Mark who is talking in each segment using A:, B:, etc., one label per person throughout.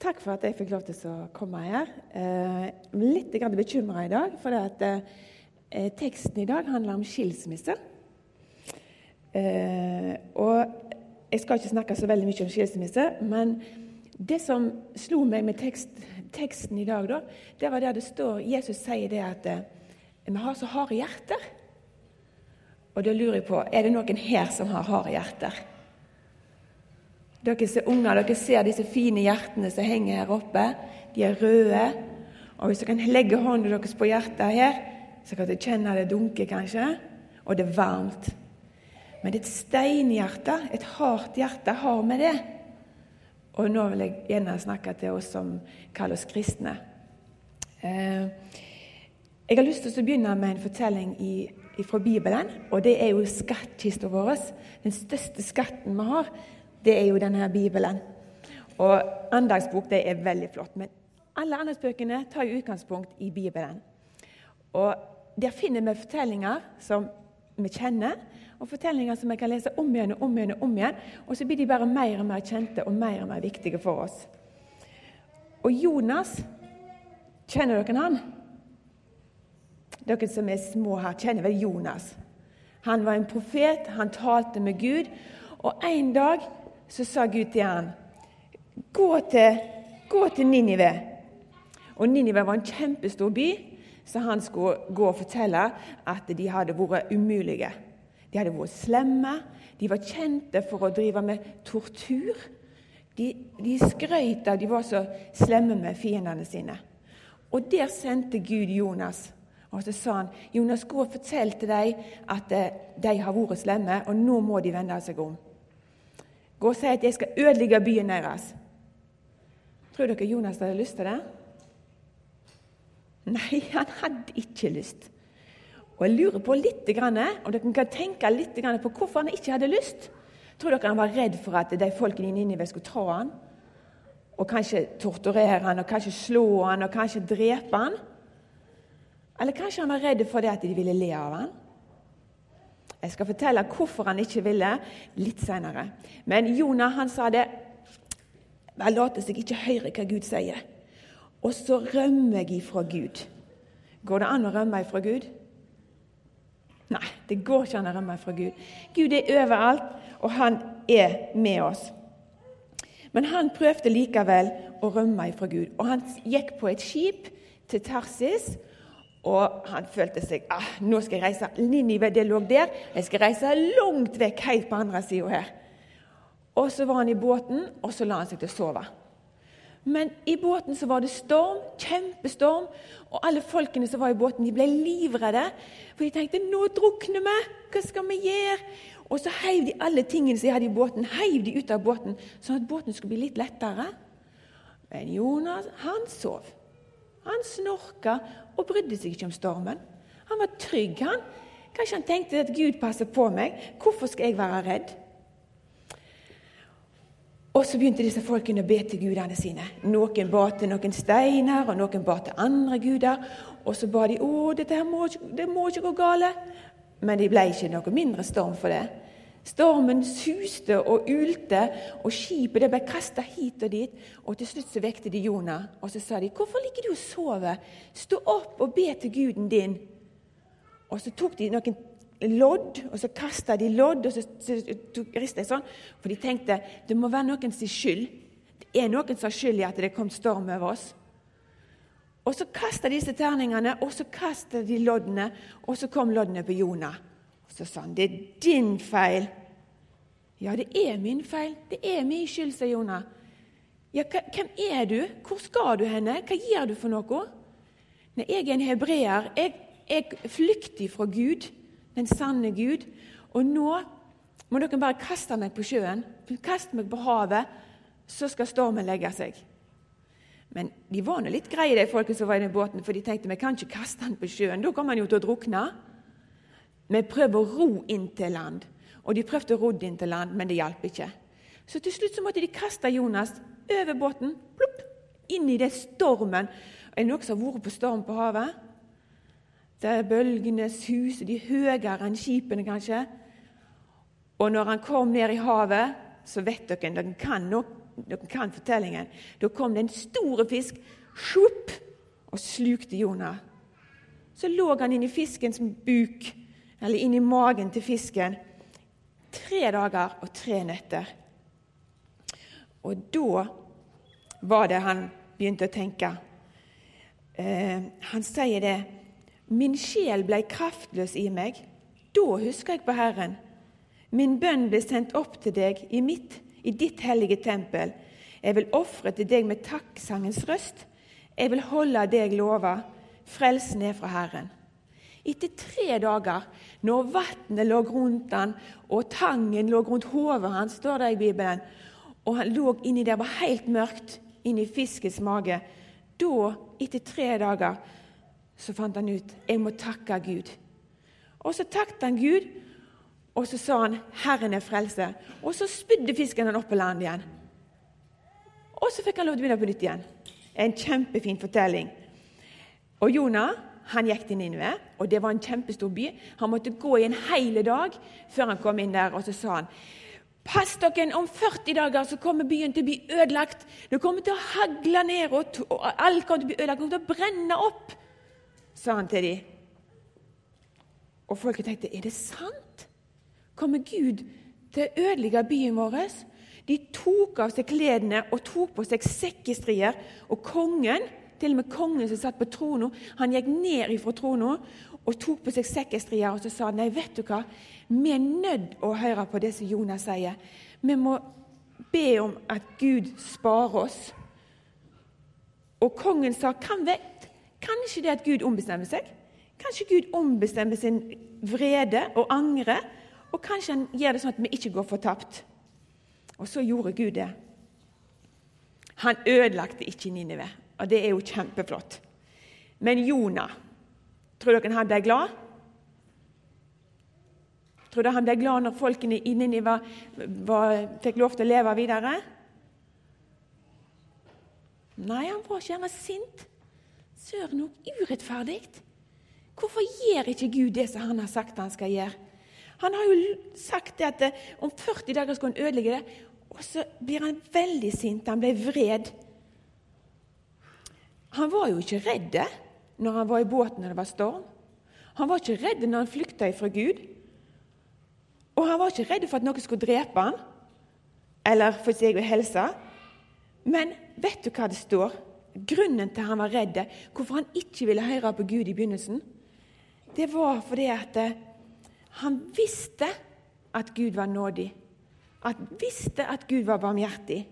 A: Takk for at jeg fikk lov til å komme her. Eh, litt bekymra i dag, for eh, teksten i dag handler om skilsmisse. Eh, og jeg skal ikke snakke så veldig mye om skilsmisse, men det som slo meg med tekst, teksten i dag, da, det var der det står Jesus sier det at vi har så harde hjerter. Og da lurer jeg på er det noen her som har harde hjerter. Dere som unger, dere ser disse fine hjertene som henger her oppe. De er røde. Og Hvis dere kan legge hånda deres på hjertet her, så kan dere kjenne det dunke, kanskje. Og det er varmt. Men et steinhjerte, et hardt hjerte, har vi det. Og nå vil jeg gjerne snakke til oss som kaller oss kristne. Eh, jeg har lyst til å begynne med en fortelling fra Bibelen. Og det er jo skattkista vår. Den største skatten vi har, det er jo denne Bibelen. Og Andagsbok det er veldig flott. Men alle andagsbøkene tar jo utgangspunkt i Bibelen. Og Der finner vi fortellinger som vi kjenner, og fortellinger som vi kan lese om igjen og om igjen. Og om igjen, og så blir de bare mer og mer kjente og mer og mer viktige for oss. Og Jonas Kjenner dere han? Dere som er små her, kjenner vel Jonas. Han var en profet, han talte med Gud. Og en dag så sa Gud til han, gå til, gå til Ninive. Og Ninive var en kjempestor by, så han skulle gå og fortelle at de hadde vært umulige. De hadde vært slemme. De var kjente for å drive med tortur. De, de skrøt av de var så slemme med fiendene sine. Og der sendte Gud Jonas. Og så sa han Jonas, gå og fortell til dem at eh, de har vært slemme, og nå må de vende seg om. Gå og si at jeg skal ødelegge byen deres. Tror dere Jonas hadde lyst til det? Nei, han hadde ikke lyst. Og Jeg lurer på litt, om dere kan tenke litt på hvorfor han ikke hadde lyst. Tror dere han var redd for at de folkene i Ninive skulle ta han? Og kanskje torturere han, og kanskje slå han, og kanskje drepe han? Eller kanskje han var redd for det at de ville le av han? Jeg skal fortelle hvorfor han ikke ville litt senere. Men Jonah han sa det Jeg later seg ikke høre hva Gud sier. Og så rømmer jeg ifra Gud. Går det an å rømme ifra Gud? Nei, det går ikke an å rømme ifra Gud. Gud er overalt, og han er med oss. Men han prøvde likevel å rømme ifra Gud. Og han gikk på et skip til Tarsis og han følte seg ah, nå skal jeg reise Ninive, det lå der. Jeg skal reise langt vekk, helt på andre sida her. Og så var han i båten, og så la han seg til å sove. Men i båten så var det storm, kjempestorm, og alle folkene som var i båten, de ble livredde. For de tenkte 'nå drukner vi, hva skal vi gjøre?' Og så heiv de alle tingene som de hadde i båten, heiv de ut av båten, sånn at båten skulle bli litt lettere. Men Jonas, han sov. Han snorka og brydde seg ikke om stormen. Han var trygg, han. Kanskje han tenkte at Gud passer på meg. Hvorfor skal jeg være redd? Og så begynte disse folkene å be til gudene sine. Noen ba til noen steiner, og noen ba til andre guder. Og så ba de å, dette her må, det må ikke gå galt. Men de ble ikke noe mindre storm for det. Stormen suste og ulte, og skipet ble kasta hit og dit. og Til slutt så vekte de Jonah, og så sa de, 'Hvorfor ligger du og sover? Stå opp og be til guden din.' Og så tok de noen lodd, og så kasta de lodd, og så, rista de sånn. For de tenkte det må være noen sin skyld. Det er noen som har skyld i at det kom storm over oss. Og så kasta de disse terningene, og så kasta de loddene, og så kom loddene på Jonah. Og så sa han, 'Det er din feil.' Ja, det er min feil. Det er min skyld, sa Jonah. Ja, hvem er du? Hvor skal du henne? Hva gjør du for noe? Nei, jeg er en hebreer. Jeg, jeg flykter fra Gud, den sanne Gud. Og nå må dere bare kaste meg på sjøen. kaste meg på havet, så skal stormen legge seg. Men de var nå litt greie, de folkene som var i den båten, for de tenkte vi kan ikke kaste han på sjøen. Da kommer han jo til å drukne. Vi prøver å ro inn til land. Og de prøvde å ro inn til land, men det hjalp ikke. Så til slutt så måtte de kaste Jonas over båten, plopp, inn i det stormen. Er det noen som har vært på storm på havet? Der bølgene suser, de høyere enn skipene, kanskje. Og når han kom ned i havet, så vet dere Dere kan dere kan fortellingen. Da kom det en stor fisk sjupp, og slukte Jonah. Så lå han inni fiskens buk, eller inn i magen til fisken, tre dager og tre netter. Og da var det han begynte å tenke. Eh, han sier det Min sjel ble kraftløs i meg. Da husker jeg på Herren. Min bønn ble sendt opp til deg i, mitt, i ditt hellige tempel. Jeg vil ofre til deg med takksangens røst. Jeg vil holde deg lova. Frelsen er fra Herren. Etter tre dager, når vannet lå rundt han, og tangen lå rundt hodet hans, står det i Bibelen, og han lå inni der, var helt mørkt, inni fiskens mage, da, etter tre dager, så fant han ut jeg må takke Gud. Og så takket han Gud, og så sa han 'Herren er frelse'. Og så spydde fisken han opp på land igjen. Og så fikk han lov til å begynne på nytt igjen. En kjempefin fortelling. Og Jonah han gikk til Ninve, og det var en kjempestor by. Han måtte gå i en hel dag før han kom inn der, og så sa han Pass dere, om 40 dager så kommer byen til å bli ødelagt. Det kommer til å hagle ned, og alt kommer til å bli ødelagt. Det kommer til å brenne opp sa han til dem. Og folket tenkte er det sant? Kommer Gud til å ødelegge byen vår? De tok av seg kledene og tok på seg sekkestrier. Og kongen, til og med kongen som satt på trona, han gikk ned ifra trona og tok på seg sekkestria og så sa nei, vet du hva? Vi er nødt å høre på det som Jonas sier. Vi må be om at Gud sparer oss. Og kongen sa, hvem vet? Kanskje det at Gud ombestemmer seg? Kanskje Gud ombestemmer sin vrede og angre? Og kanskje han gjør det sånn at vi ikke går fortapt? Og så gjorde Gud det. Han ødelagte ikke Ninive, og det er jo kjempeflott. Men Jonah, tror dere han ble glad? Tror dere han ble glad når folkene i Ninive fikk lov til å leve videre? Nei, han var ikke gjerne sint. Søren, noe urettferdig! Hvorfor gjør ikke Gud det som han har sagt han skal gjøre? Han har jo sagt det at eh, om 40 dager skal han ødelegge det, og så blir han veldig sint. Han ble vred. Han var jo ikke redd når han var i båten og det var storm. Han var ikke redd når han flykta ifra Gud. Og han var ikke redd for at noen skulle drepe han, eller for sin egen helse. Men vet du hva det står? grunnen til han var redd, hvorfor han ikke ville høre på Gud i begynnelsen, det var fordi at eh, han visste at Gud var nådig. Han visste at Gud var barmhjertig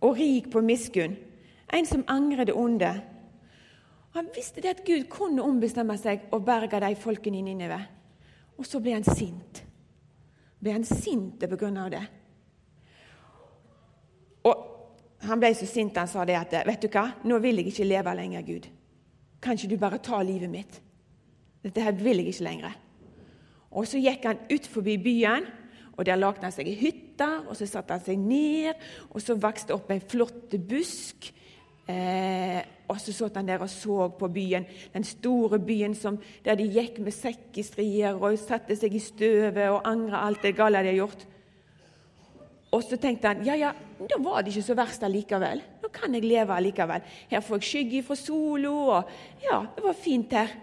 A: og rik på miskunn. En som angrer det onde. Han visste det at Gud kunne ombestemme seg og berge de folkene i Ninive. Og så ble han sint. Ble han sint på grunn av det. Og han ble så sint han sa det at vet du hva, nå vil jeg ikke leve lenger, Gud. Kan ikke du bare ta livet mitt? Dette her vil jeg ikke lenger. Og Så gikk han ut forbi byen, og der lagde han seg ei hytte. og Så satte han seg ned, og så vokste opp en flott busk. Eh, og så satt han der og så på byen, den store byen som, der de gikk med sekkestrier og satte seg i støvet og angra alt det gale de hadde gjort. Og så tenkte han ja, ja, da var det ikke så verst allikevel. Nå kan jeg leve allikevel. Her får jeg skygge fra sola, og ja, det var fint her.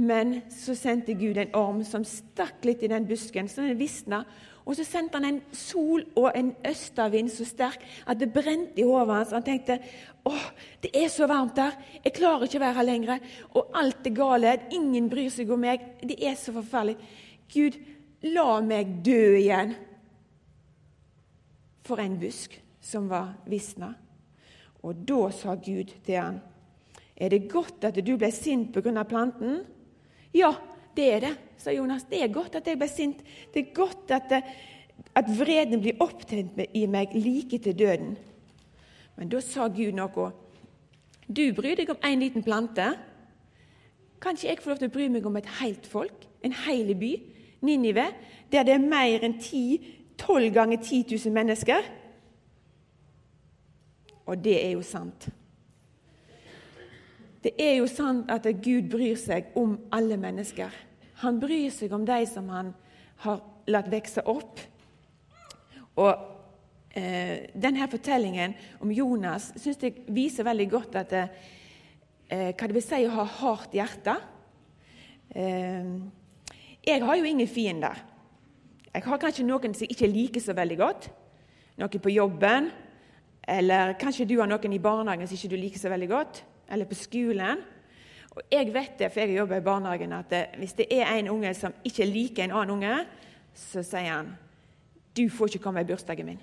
A: Men så sendte Gud en orm som stakk litt i den busken, så den visna. Og så sendte han en sol og en østavind så sterk at det brente i hodet hans. Han tenkte åh, det er så varmt der, jeg klarer ikke å være her lenger. Og alt er gale, ingen bryr seg om meg. Det er så forferdelig. Gud, la meg dø igjen for en busk som var visna. Og da sa Gud til han, Er det godt at du ble sint pga. planten? Ja, det er det, sa Jonas. Det er godt at jeg ble sint. Det er godt at, at vreden blir opptent i meg like til døden. Men da sa Gud noe. Du bryr deg om en liten plante. Kan ikke jeg få lov til å bry meg om et helt folk, en hel by, Ninive, der det er mer enn Tolv ganger 10 000 mennesker. Og det er jo sant. Det er jo sant at Gud bryr seg om alle mennesker. Han bryr seg om de som han har latt vokse opp. Og eh, denne fortellingen om Jonas synes jeg viser veldig godt at eh, hva det vil si å ha hardt hjerte. Eh, jeg har jo ingen fiender. Jeg har kanskje noen som ikke liker så veldig godt. Noen på jobben, eller kanskje du har noen i barnehagen som ikke du liker så veldig godt, eller på skolen. Og Jeg vet det, for jeg jobber i barnehagen, at det, hvis det er en unge som ikke liker en annen unge, så sier han du får ikke komme i bursdagen min.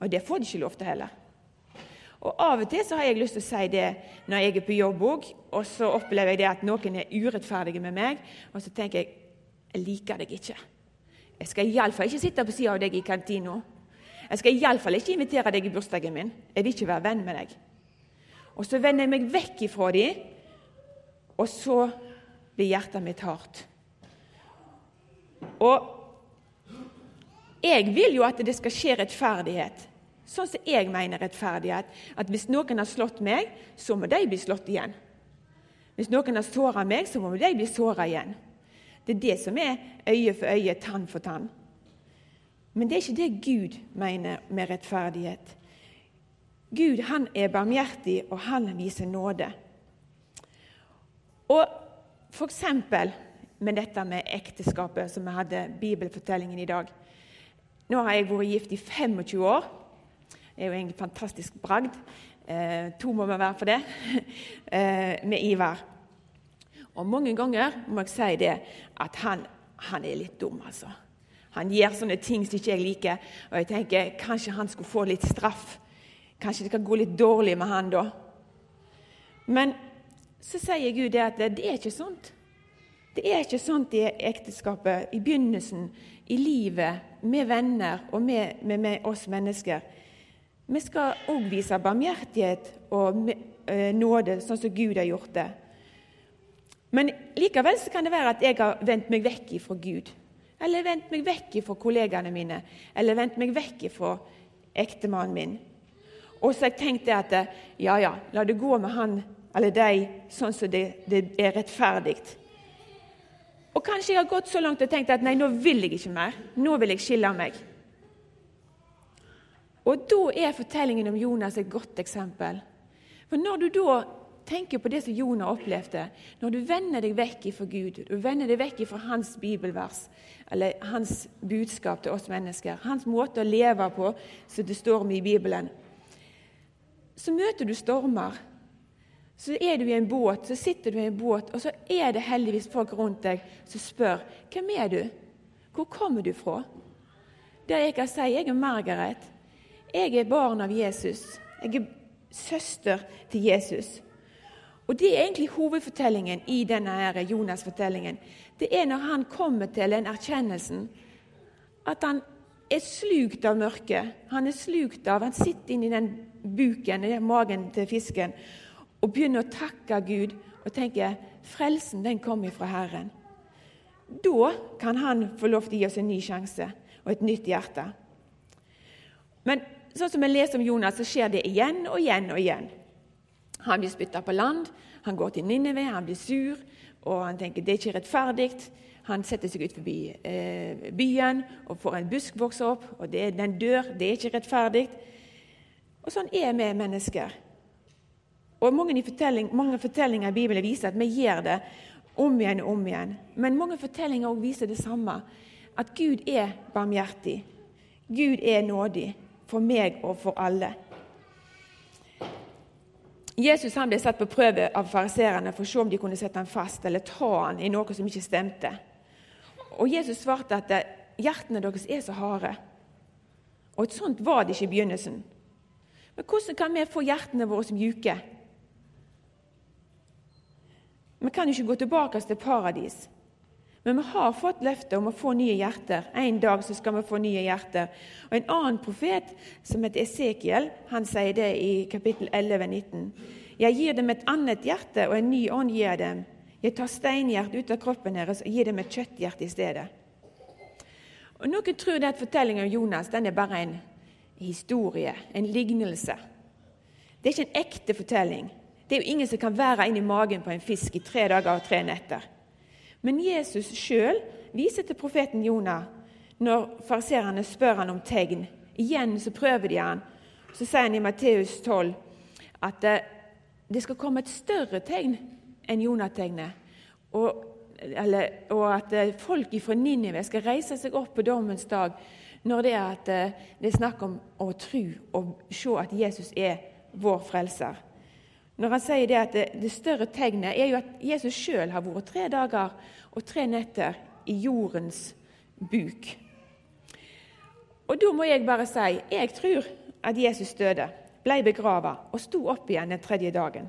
A: Og det får de ikke lov til heller. Og Av og til så har jeg lyst til å si det når jeg er på jobb òg, og så opplever jeg det at noen er urettferdige med meg, og så tenker jeg jeg liker deg ikke. Jeg skal iallfall ikke sitte på sida av deg i kantina. Jeg skal iallfall ikke invitere deg i bursdagen min. Jeg vil ikke være venn med deg. Og så vender jeg meg vekk ifra dem, og så blir hjertet mitt hardt. Og jeg vil jo at det skal skje rettferdighet. Sånn som jeg mener rettferdighet. At hvis noen har slått meg, så må de bli slått igjen. Hvis noen har såra meg, så må de bli såra igjen. Det er det som er øye for øye, tann for tann. Men det er ikke det Gud mener med rettferdighet. Gud han er barmhjertig, og han viser nåde. Og f.eks. med dette med ekteskapet, som vi hadde bibelfortellingen i dag. Nå har jeg vært gift i 25 år. Det er jo egentlig fantastisk bragd. Eh, to må vi være for det, eh, med Ivar. Og mange ganger må jeg si det at han, han er litt dum, altså. Han gjør sånne ting som ikke jeg liker, og jeg tenker kanskje han skulle få litt straff. Kanskje det kan gå litt dårlig med han da. Men så sier Gud det at det er ikke sånt. Det er ikke sånt i ekteskapet, i begynnelsen, i livet, med venner og med, med, med oss mennesker. Vi skal òg vise barmhjertighet og eh, nåde, sånn som Gud har gjort det. Men likevel så kan det være at jeg har vendt meg vekk ifra Gud. Eller vendt meg vekk fra kollegaene mine, eller vendt meg vekk fra ektemannen min. Og så jeg tenkt at ja, ja, la det gå med han eller deg sånn som det, det er rettferdig. Og kanskje jeg har gått så langt og tenkt at nei, nå vil jeg ikke mer. Nå vil jeg skille meg. Og da er fortellingen om Jonas et godt eksempel. For når du da tenker på det som Jonah opplevde, når du vender deg vekk fra Gud, du vender deg vekk fra hans bibelvers, eller hans budskap til oss mennesker, hans måte å leve på, som det står om i Bibelen, så møter du stormer. Så er du i en båt, så sitter du i en båt, og så er det heldigvis folk rundt deg som spør hvem er du? Hvor kommer du fra? Der jeg kan si jeg er Margaret. Jeg er barn av Jesus. Jeg er søster til Jesus. Og Det er egentlig hovedfortellingen i denne Jonas-fortellingen. Det er når han kommer til den erkjennelsen at han er slukt av mørket. Han er slukt av, han sitter inni den buken, i magen til fisken, og begynner å takke Gud og tenker frelsen den kommer fra Herren. Da kan han få lov til å gi oss en ny sjanse og et nytt hjerte. Men sånn som vi leser om Jonas, så skjer det igjen og igjen og igjen. Han blir spytta på land, han går til Ninneve, han blir sur, og han tenker det er ikke rettferdig. Han setter seg ut forbi eh, byen og får en busk vokse opp, og det, den dør. Det er ikke rettferdig. Og sånn er vi mennesker. Og mange, fortelling, mange, fortellinger i Bibelen viser at vi gjør det om igjen og om igjen. Men mange fortellinger også viser det samme. At Gud er barmhjertig. Gud er nådig for meg og for alle. Jesus ble satt på prøve av fariserene for å se om de kunne sette ham fast eller ta ham i noe som ikke stemte. Og Jesus svarte at hjertene deres er så harde. Og et sånt var det ikke i begynnelsen. Men hvordan kan vi få hjertene våre mjuke? Vi kan jo ikke gå tilbake til paradis. Men vi har fått løftet om å få nye hjerter. En dag så skal vi få nye hjerter. Og En annen profet, som heter Esekiel, han sier det i kapittel 11, 19. Jeg gir dem et annet hjerte, og en ny ånd gir dem. Jeg tar steinhjertet ut av kroppen deres og gir dem et kjøtthjerte i stedet. Og Noen tror det at fortellingen om Jonas den er bare en historie, en lignelse. Det er ikke en ekte fortelling. Det er jo ingen som kan være inni magen på en fisk i tre dager og tre netter. Men Jesus sjøl viser til profeten Jonah når fariserene spør han om tegn. Igjen så prøver de han. Så sier han i Matteus 12 at eh, det skal komme et større tegn enn Jonategnet. Og, og at eh, folk fra Ninive skal reise seg opp på dommens dag når det er, at, eh, det er snakk om å tro og se at Jesus er vår frelser. Når han sier det at det, det større tegnet er jo at Jesus sjøl har vært tre dager og tre netter i jordens buk. Og da må jeg bare si jeg tror at Jesus døde, ble begrava og sto opp igjen den tredje dagen.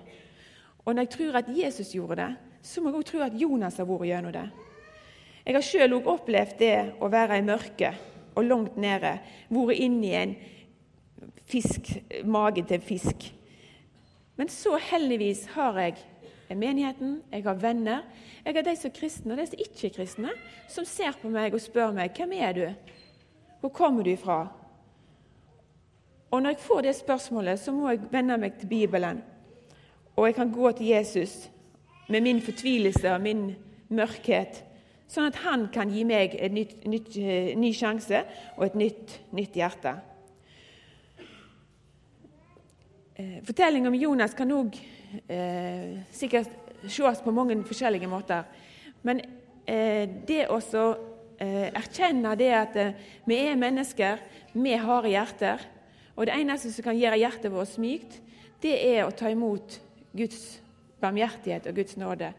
A: Og når jeg tror at Jesus gjorde det, så må jeg òg tro at Jonas har vært gjennom det. Jeg har sjøl òg opplevd det å være i mørket og langt nede, vært inni en fisk, mage til fisk. Men så heldigvis har jeg menigheten, jeg har venner. Jeg har de som er kristne og de som ikke er kristne, som ser på meg og spør meg hvem er du Hvor kommer du ifra? Og Når jeg får det spørsmålet, så må jeg vende meg til Bibelen. Og jeg kan gå til Jesus med min fortvilelse og min mørkhet, sånn at han kan gi meg en eh, ny sjanse og et nytt, nytt hjerte. Eh, Fortellingen om Jonas kan òg eh, sikkert ses på mange forskjellige måter. Men eh, det å eh, erkjenne det at eh, vi er mennesker med harde hjerter, og det eneste som kan gjøre hjertet vårt mykt, det er å ta imot Guds barmhjertighet og Guds nåde.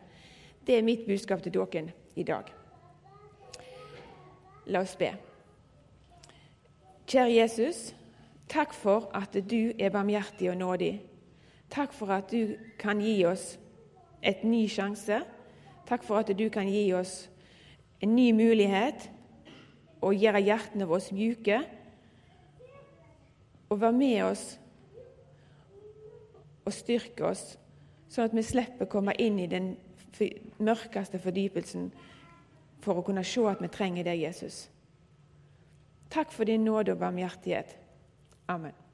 A: Det er mitt budskap til dere i dag. La oss be. Kjære Jesus. Takk for at du er barmhjertig og nådig. Takk for at du kan gi oss et ny sjanse. Takk for at du kan gi oss en ny mulighet og gjøre hjertene våre mjuke. Og være med oss og styrke oss, sånn at vi slipper å komme inn i den mørkeste fordypelsen for å kunne se at vi trenger deg, Jesus. Takk for din nåde og barmhjertighet. Amen.